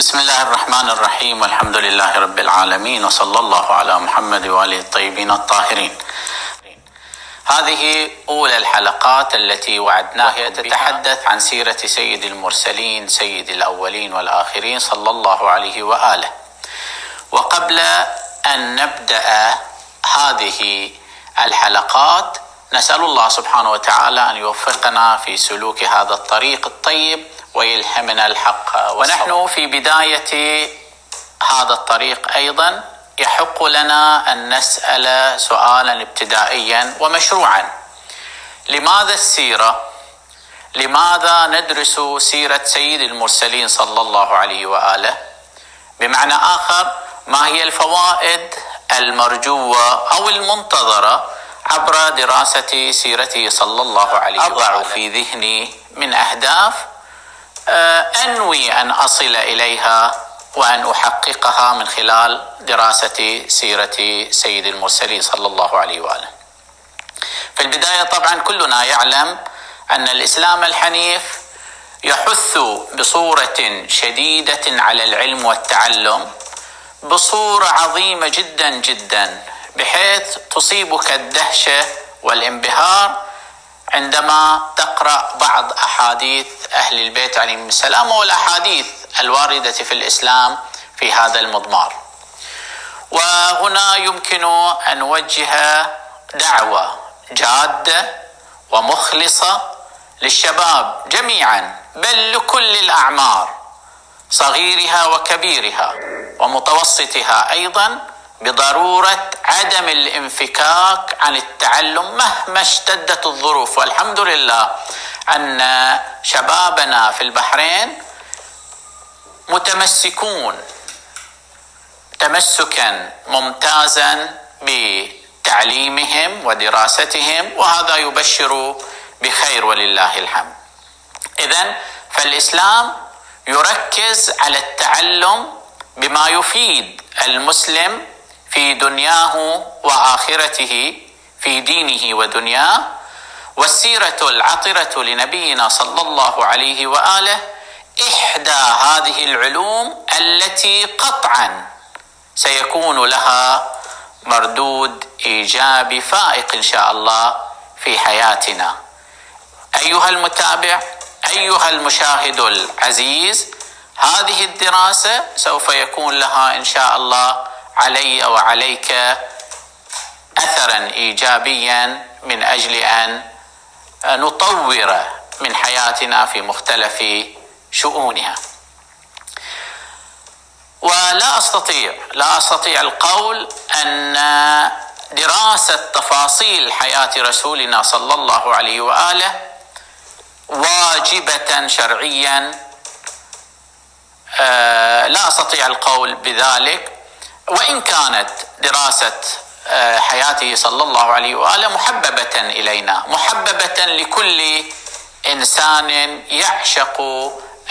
بسم الله الرحمن الرحيم والحمد لله رب العالمين وصلى الله على محمد واله الطيبين الطاهرين. هذه أولى الحلقات التي وعدناها تتحدث عن سيرة سيد المرسلين سيد الأولين والآخرين صلى الله عليه وآله. وقبل أن نبدأ هذه الحلقات نسأل الله سبحانه وتعالى أن يوفقنا في سلوك هذا الطريق الطيب ويلهمنا الحق ونحن في بداية هذا الطريق أيضا يحق لنا أن نسأل سؤالا ابتدائيا ومشروعا. لماذا السيرة؟ لماذا ندرس سيرة سيد المرسلين صلى الله عليه وآله؟ بمعنى آخر ما هي الفوائد المرجوة أو المنتظرة عبر دراسة سيرته صلى الله عليه وآله؟ اضع في ذهني من أهداف أنوي أن أصل إليها وأن أحققها من خلال دراسة سيرة سيد المرسلين صلى الله عليه وآله. في البداية طبعا كلنا يعلم أن الإسلام الحنيف يحث بصورة شديدة على العلم والتعلم بصورة عظيمة جدا جدا بحيث تصيبك الدهشة والانبهار عندما تقرأ بعض أحاديث أهل البيت عليهم السلام والأحاديث الواردة في الإسلام في هذا المضمار. وهنا يمكن أن نوجه دعوة جادة ومخلصة للشباب جميعا بل لكل الأعمار صغيرها وكبيرها ومتوسطها أيضا بضرورة عدم الانفكاك عن التعلم مهما اشتدت الظروف والحمد لله أن شبابنا في البحرين متمسكون تمسكا ممتازا بتعليمهم ودراستهم وهذا يبشر بخير ولله الحمد. اذا فالإسلام يركز على التعلم بما يفيد المسلم في دنياه وآخرته في دينه ودنياه والسيرة العطرة لنبينا صلى الله عليه وآله إحدى هذه العلوم التي قطعا سيكون لها مردود إيجابي فائق إن شاء الله في حياتنا. أيها المتابع أيها المشاهد العزيز هذه الدراسة سوف يكون لها إن شاء الله علي وعليك اثرا ايجابيا من أجل أن نطور من حياتنا في مختلف شؤونها. ولا أستطيع لا أستطيع القول أن دراسة تفاصيل حياة رسولنا صلى الله عليه وآله واجبة شرعيا لا أستطيع القول بذلك وإن كانت دراسة حياته صلى الله عليه وآله محببة إلينا محببة لكل إنسان يعشق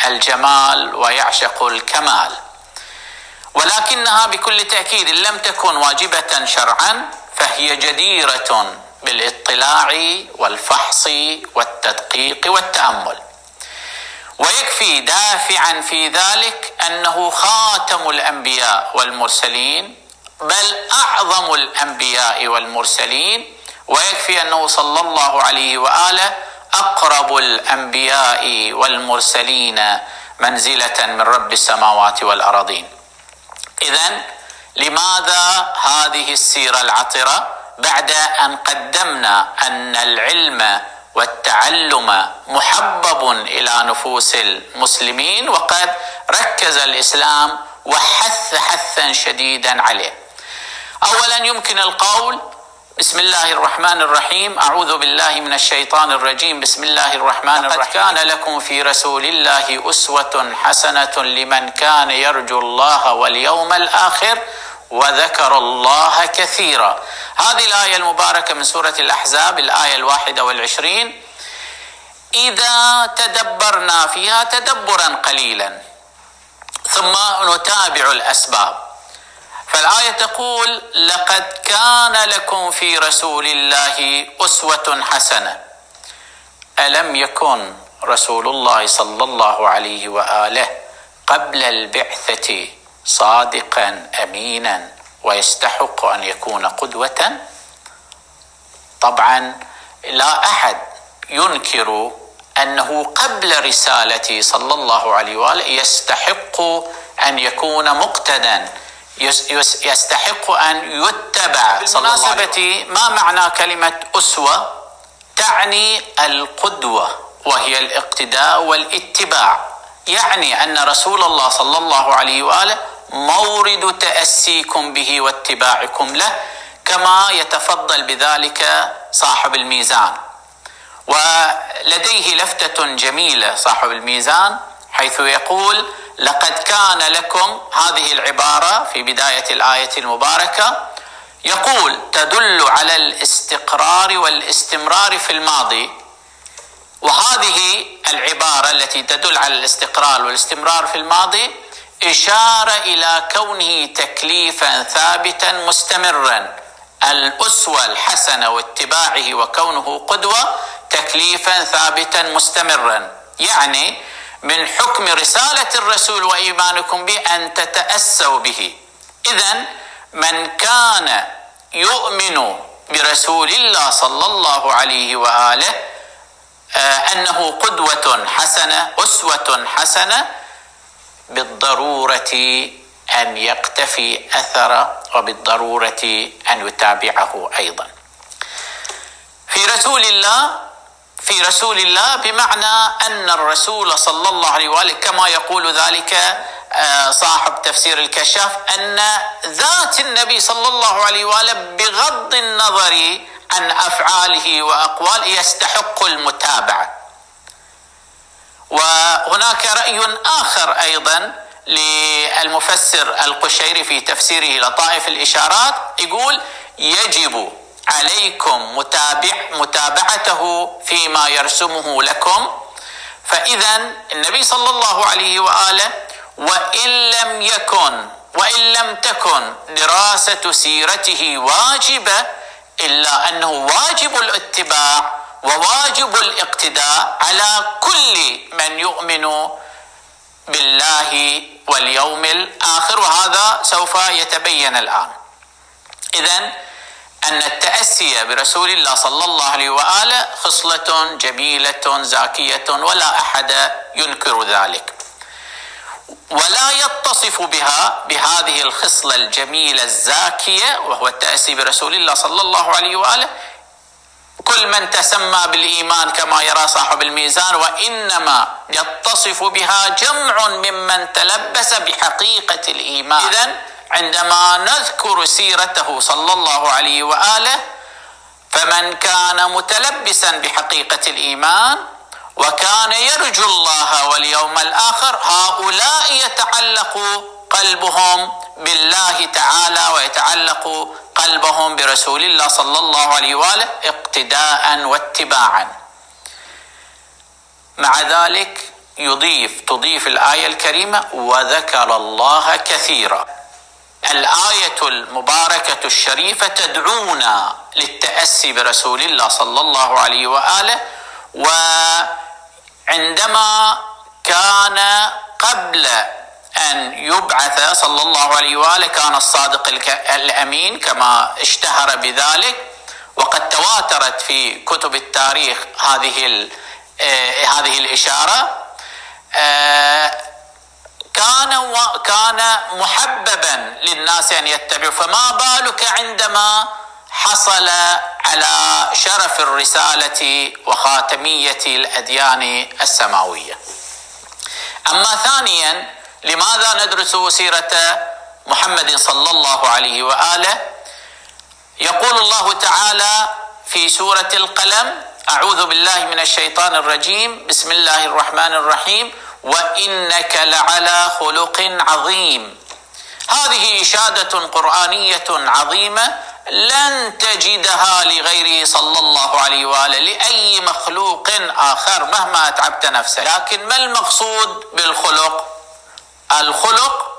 الجمال ويعشق الكمال. ولكنها بكل تأكيد لم تكن واجبة شرعا فهي جديرة بالإطلاع والفحص والتدقيق والتأمل. ويكفي دافعا في ذلك أنه خاتم الأنبياء والمرسلين بل أعظم الأنبياء والمرسلين ويكفي أنه صلى الله عليه وآله أقرب الأنبياء والمرسلين منزلة من رب السماوات والارضين. اذا لماذا هذه السيرة العطرة بعد أن قدمنا أن العلم والتعلم محبب إلى نفوس المسلمين وقد ركز الإسلام وحث حثا شديدا عليه. اولا يمكن القول بسم الله الرحمن الرحيم أعوذ بالله من الشيطان الرجيم بسم الله الرحمن الرحيم كان لكم في رسول الله أسوة حسنة لمن كان يرجو الله واليوم الآخر وذكر الله كثيرا. هذه الآية المباركة من سورة الأحزاب الآية الواحدة والعشرين. إذا تدبرنا فيها تدبرا قليلا ثم نتابع الأسباب. فالآية تقول لقد كان لكم في رسول الله أسوة حسنة. ألم يكن رسول الله صلى الله عليه وآله قبل البعثة؟ صادقا أمينا ويستحق أن يكون قدوة. طبعا لا أحد ينكر أنه قبل رسالته صلى الله عليه وآله يستحق أن يكون مقتدا. يستحق أن يتبع. بالمناسبة ما معنى كلمة أسوة؟ تعني القدوة وهي الاقتداء والاتباع. يعني أن رسول الله صلى الله عليه وآله مورد تأسيكم به واتباعكم له كما يتفضل بذلك صاحب الميزان. ولديه لفتة جميلة صاحب الميزان حيث يقول لقد كان لكم هذه العبارة في بداية الآية المباركة. يقول تدل على الاستقرار والاستمرار في الماضي. وهذه العبارة التي تدل على الاستقرار والاستمرار في الماضي إشارة إلى كونه تكليفا ثابتا مستمرا. الأسوة الحسنة واتباعه وكونه قدوة تكليفا ثابتا مستمرا. يعني من حكم رسالة الرسول وإيمانكم به أن تتأسوا به. إذا من كان يؤمن برسول الله صلى الله عليه وآله آه، أنه قدوة حسنة أسوة حسنة بالضرورة أن يقتفي أثر وبالضرورة أن يتابعه أيضا. في رسول الله في رسول الله بمعنى أن الرسول صلى الله عليه وآله كما يقول ذلك آه، صاحب تفسير الكشاف أن ذات النبي صلى الله عليه وآله بغض النظر عن أفعاله وأقواله يستحق المتابعة. وهناك رأي آخر أيضا للمفسر القشيري في تفسيره لطائف الإشارات يقول يجب عليكم متابع متابعته فيما يرسمه لكم فإذا النبي صلى الله عليه وآله وإن لم يكن وإن لم تكن دراسة سيرته واجبة إلا أنه واجب الاتباع وواجب الاقتداء على كل من يؤمن بالله واليوم الآخر وهذا سوف يتبين الآن. إذا أن التأسي برسول الله صلى الله عليه وآله خصلة جميلة زاكية ولا أحد ينكر ذلك. ولا يتصف بها بهذه الخصلة الجميلة الزاكية وهو التأسي برسول الله صلى الله عليه وآله كل من تسمى بالإيمان كما يرى صاحب الميزان وإنما يتصف بها جمع ممن تلبس بحقيقة الإيمان. إذن عندما نذكر سيرته صلى الله عليه وآله فمن كان متلبسا بحقيقة الإيمان وكان يرجو الله واليوم الآخر هؤلاء يتعلق قلبهم بالله تعالى ويتعلق قلبهم برسول الله صلى الله عليه وآله اقتداء واتباعا. مع ذلك يضيف تضيف الآية الكريمة وذكر الله كثيرا. الآية المباركة الشريفة تدعونا للتأسي برسول الله صلى الله عليه وآله وعندما كان قبل أن يبعث صلى الله عليه وآله كان الصادق الأمين كما اشتهر بذلك. وقد تواترت في كتب التاريخ هذه آه، هذه الإشارة. آه، كان كان محببا للناس أن يتبعوا. فما بالك عندما حصل على شرف الرسالة وخاتمية الأديان السماوية. أما ثانيا لماذا ندرس سيرة محمد صلى الله عليه وآله؟ يقول الله تعالى في سورة القلم أعوذ بالله من الشيطان الرجيم بسم الله الرحمن الرحيم وإنك لعلى خلق عظيم. هذه إشادة قرآنية عظيمة لن تجدها لغيره صلى الله عليه وآله لأي مخلوق آخر مهما اتعبت نفسك. لكن ما المقصود بالخلق؟ الخلق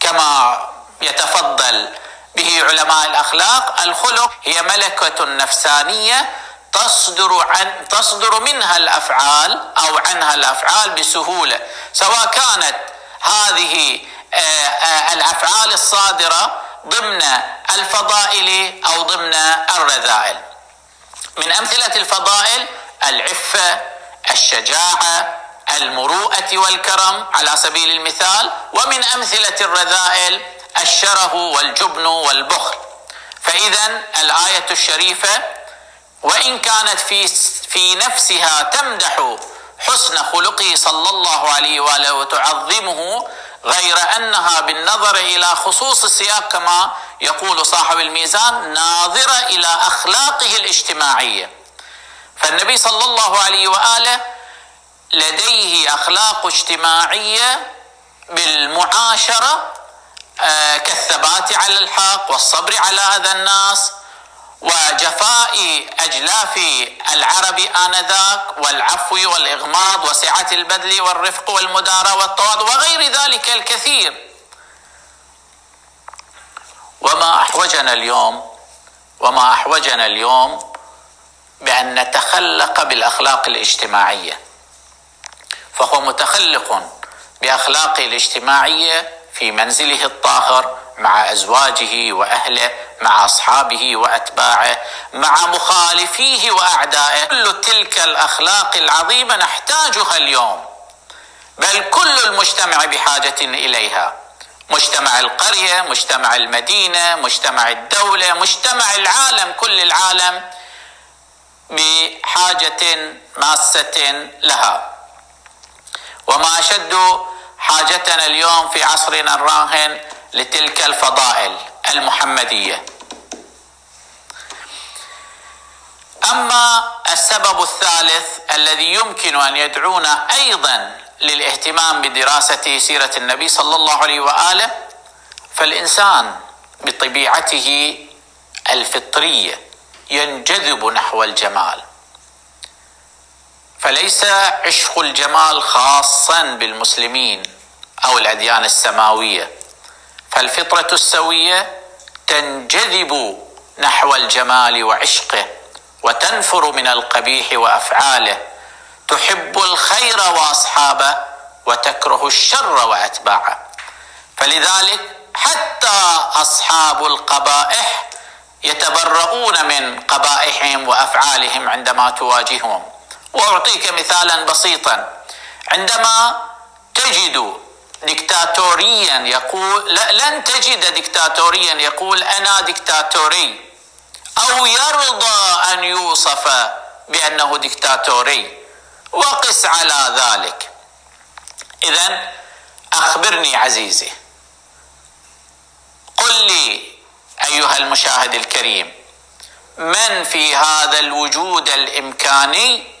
كما يتفضل به علماء الأخلاق الخلق هي ملكة نفسانية تصدر عن تصدر منها الأفعال أو عنها الأفعال بسهولة. سواء كانت هذه آه، آه، الأفعال الصادرة ضمن الفضائل أو ضمن الرذائل. من أمثلة الفضائل العفة الشجاعة المروءة والكرم على سبيل المثال ومن أمثلة الرذائل الشره والجبن والبخل. فاذا الآية الشريفة وإن كانت في في نفسها تمدح حسن خلقه صلى الله عليه وآله وتعظمه غير أنها بالنظر إلى خصوص السياق كما يقول صاحب الميزان ناظره إلى أخلاقه الاجتماعية. فالنبي صلى الله عليه وآله لديه أخلاق اجتماعية بالمعاشرة آه، كالثبات على الحق والصبر على اذى الناس وجفاء أجلاف العرب آنذاك والعفو والإغماض وسعة البذل والرفق والمداراه والتواضع وغير ذلك الكثير. وما أحوجنا اليوم وما أحوجنا اليوم بأن نتخلق بالأخلاق الاجتماعية. فهو متخلق باخلاقه الاجتماعية في منزله الطاهر مع أزواجه وأهله مع أصحابه وأتباعه مع مخالفيه وأعدائه. كل تلك الأخلاق العظيمة نحتاجها اليوم. بل كل المجتمع بحاجة إليها. مجتمع القرية مجتمع المدينة مجتمع الدولة مجتمع العالم كل العالم بحاجة ماسة لها. وما أشد حاجتنا اليوم في عصرنا الراهن لتلك الفضائل المحمدية. أما السبب الثالث الذي يمكن أن يدعونا أيضا للاهتمام بدراسة سيرة النبي صلى الله عليه وآله فالإنسان بطبيعته الفطرية ينجذب نحو الجمال. فليس عشق الجمال خاصا بالمسلمين أو الأديان السماوية فالفطرة السوية تنجذب نحو الجمال وعشقه وتنفر من القبيح وأفعاله تحب الخير وأصحابه وتكره الشر وأتباعه. فلذلك حتى أصحاب القبائح يتبرؤون من قبائحهم وأفعالهم عندما تواجههم. وأعطيك مثالا بسيطا. عندما تجد دكتاتوريا يقول لن تجد دكتاتوريا يقول أنا دكتاتوري. أو يرضى أن يوصف بأنه دكتاتوري. وقس على ذلك. اذا أخبرني عزيزي. قل لي أيها المشاهد الكريم من في هذا الوجود الإمكاني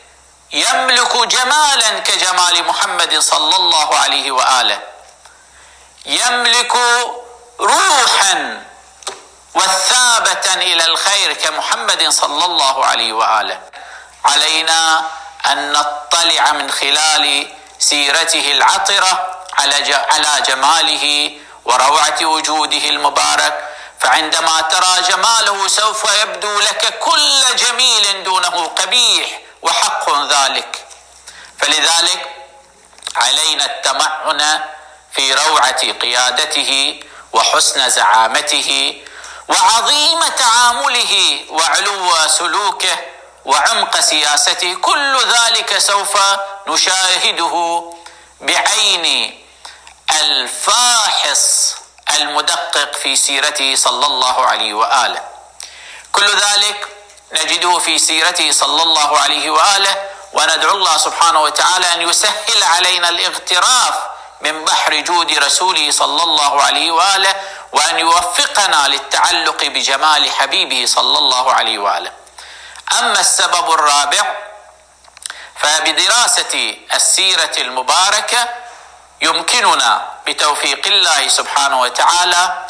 يملك جمالا كجمال محمد صلى الله عليه وآله. يملك روحا والثابة إلى الخير كمحمد صلى الله عليه وآله. علينا أن نطلع من خلال سيرته العطرة على على جماله وروعة وجوده المبارك. فعندما ترى جماله سوف يبدو لك كل جميل دونه قبيح. وحق ذلك. فلذلك علينا التمعن في روعة قيادته وحسن زعامته وعظيم تعامله وعلو سلوكه وعمق سياسته. كل ذلك سوف نشاهده بعين الفاحص المدقق في سيرته صلى الله عليه وآله. كل ذلك نجده في سيرته صلى الله عليه وآله وندعو الله سبحانه وتعالى أن يسهل علينا الاغتراف من بحر جود رسوله صلى الله عليه وآله وأن يوفقنا للتعلق بجمال حبيبه صلى الله عليه وآله. أما السبب الرابع فبدراسة السيرة المباركة يمكننا بتوفيق الله سبحانه وتعالى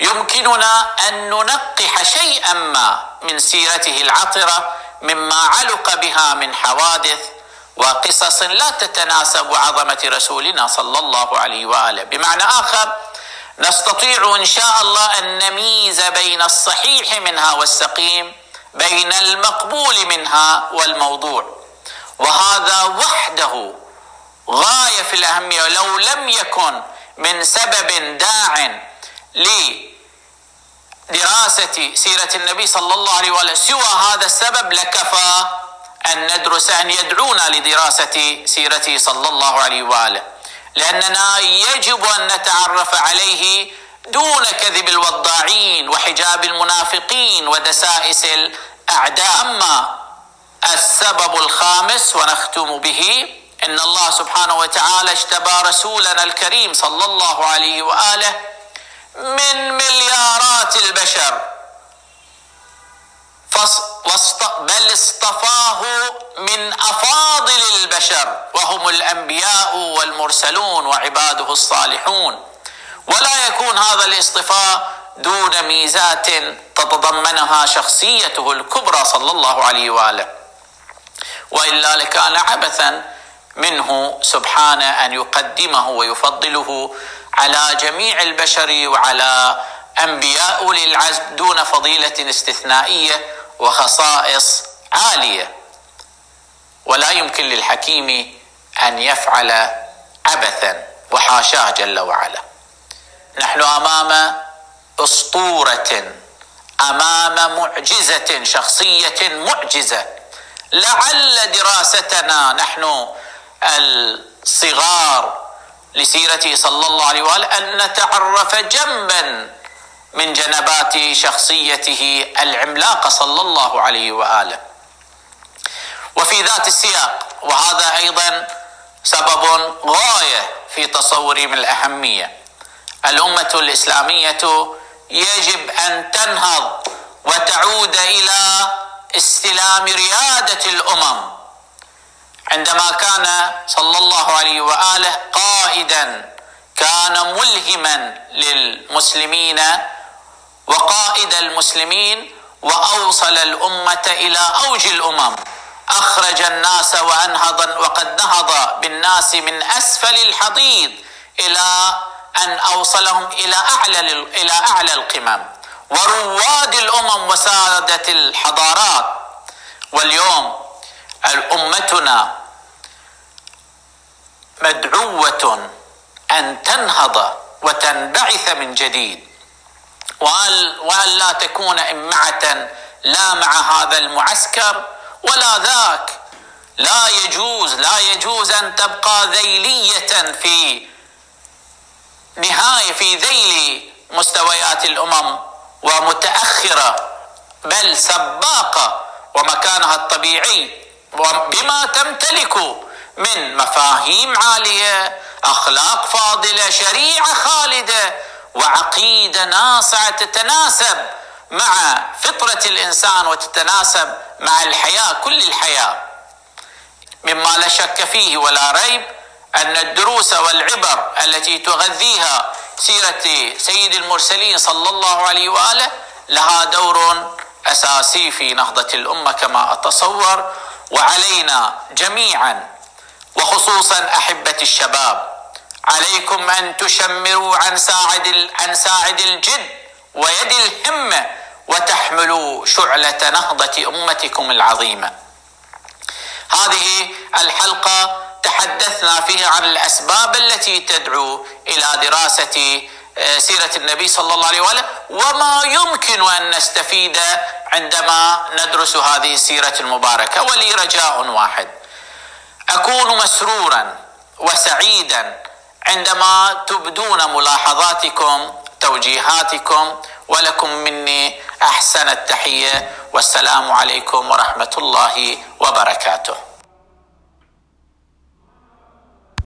يمكننا أن ننقح شيئا ما من سيرته العطرة مما علق بها من حوادث وقصص لا تتناسب عظمة رسولنا صلى الله عليه وآله. بمعنى آخر نستطيع إن شاء الله أن نميز بين الصحيح منها والسقيم بين المقبول منها والموضوع. وهذا وحده غاية في الأهمية لو لم يكن من سبب داع لدراسة سيرة النبي صلى الله عليه وآله. سوى هذا السبب لكفى أن ندرس أن يدعونا لدراسة سيرته صلى الله عليه وآله. لأننا يجب أن نتعرف عليه دون كذب الوضاعين وحجاب المنافقين ودسائس الأعداء. أما السبب الخامس ونختم به إن الله سبحانه وتعالى اجتبى رسولنا الكريم صلى الله عليه وآله من مليارات البشر. بل اصطفاه من أفاضل البشر وهم الأنبياء والمرسلون وعباده الصالحون. ولا يكون هذا الاصطفاء دون ميزات تتضمنها شخصيته الكبرى صلى الله عليه وآله. وإلا لكان عبثا منه سبحانه أن يقدمه ويفضله على جميع البشر وعلى أنبياء أولي العزم دون فضيلة استثنائية وخصائص عالية. ولا يمكن للحكيم أن يفعل عبثا وحاشاه جل وعلا. نحن أمام أسطورة أمام معجزة شخصية معجزة. لعل دراستنا نحن الصغار لسيرته صلى الله عليه وآله أن نتعرف جنبا من جنبات شخصيته العملاقه صلى الله عليه وآله. وفي ذات السياق وهذا أيضا سبب غاية في تصوري من الأهمية. الأمة الإسلامية يجب أن تنهض وتعود إلى استلام ريادة الأمم عندما كان صلى الله عليه وآله قائدا كان ملهما للمسلمين وقائد المسلمين وأوصل الأمة إلى أوج الأمم. أخرج الناس وأنهض وقد نهض بالناس من أسفل الحضيض إلى أن أوصلهم إلى أعلى إلى أعلى القمم. ورواد الأمم وسادة الحضارات. واليوم امتنا مدعوة أن تنهض وتنبعث من جديد. وأن لا تكون إمعة لا مع هذا المعسكر ولا ذاك. لا يجوز لا يجوز أن تبقى ذيلية في نهاية في ذيل مستويات الأمم ومتأخرة بل سباقة ومكانها الطبيعي. بما تمتلك من مفاهيم عالية أخلاق فاضلة شريعة خالدة وعقيدة ناصعة تتناسب مع فطرة الإنسان وتتناسب مع الحياة كل الحياة. مما لا شك فيه ولا ريب أن الدروس والعبر التي تغذيها سيرة سيد المرسلين صلى الله عليه وآله لها دور أساسي في نهضة الأمة كما أتصور. وعلينا جميعا وخصوصا أحبة الشباب عليكم أن تشمروا عن ساعد عن ساعد الجد ويد الهمه وتحملوا شعلة نهضة أمتكم العظيمة. هذه الحلقة تحدثنا فيها عن الأسباب التي تدعو إلى دراسة سيرة النبي صلى الله عليه وسلم وما يمكن أن نستفيد عندما ندرس هذه السيرة المباركة. ولي رجاء واحد. أكون مسرورا وسعيدا عندما تبدون ملاحظاتكم توجيهاتكم ولكم مني أحسن التحية. والسلام عليكم ورحمة الله وبركاته.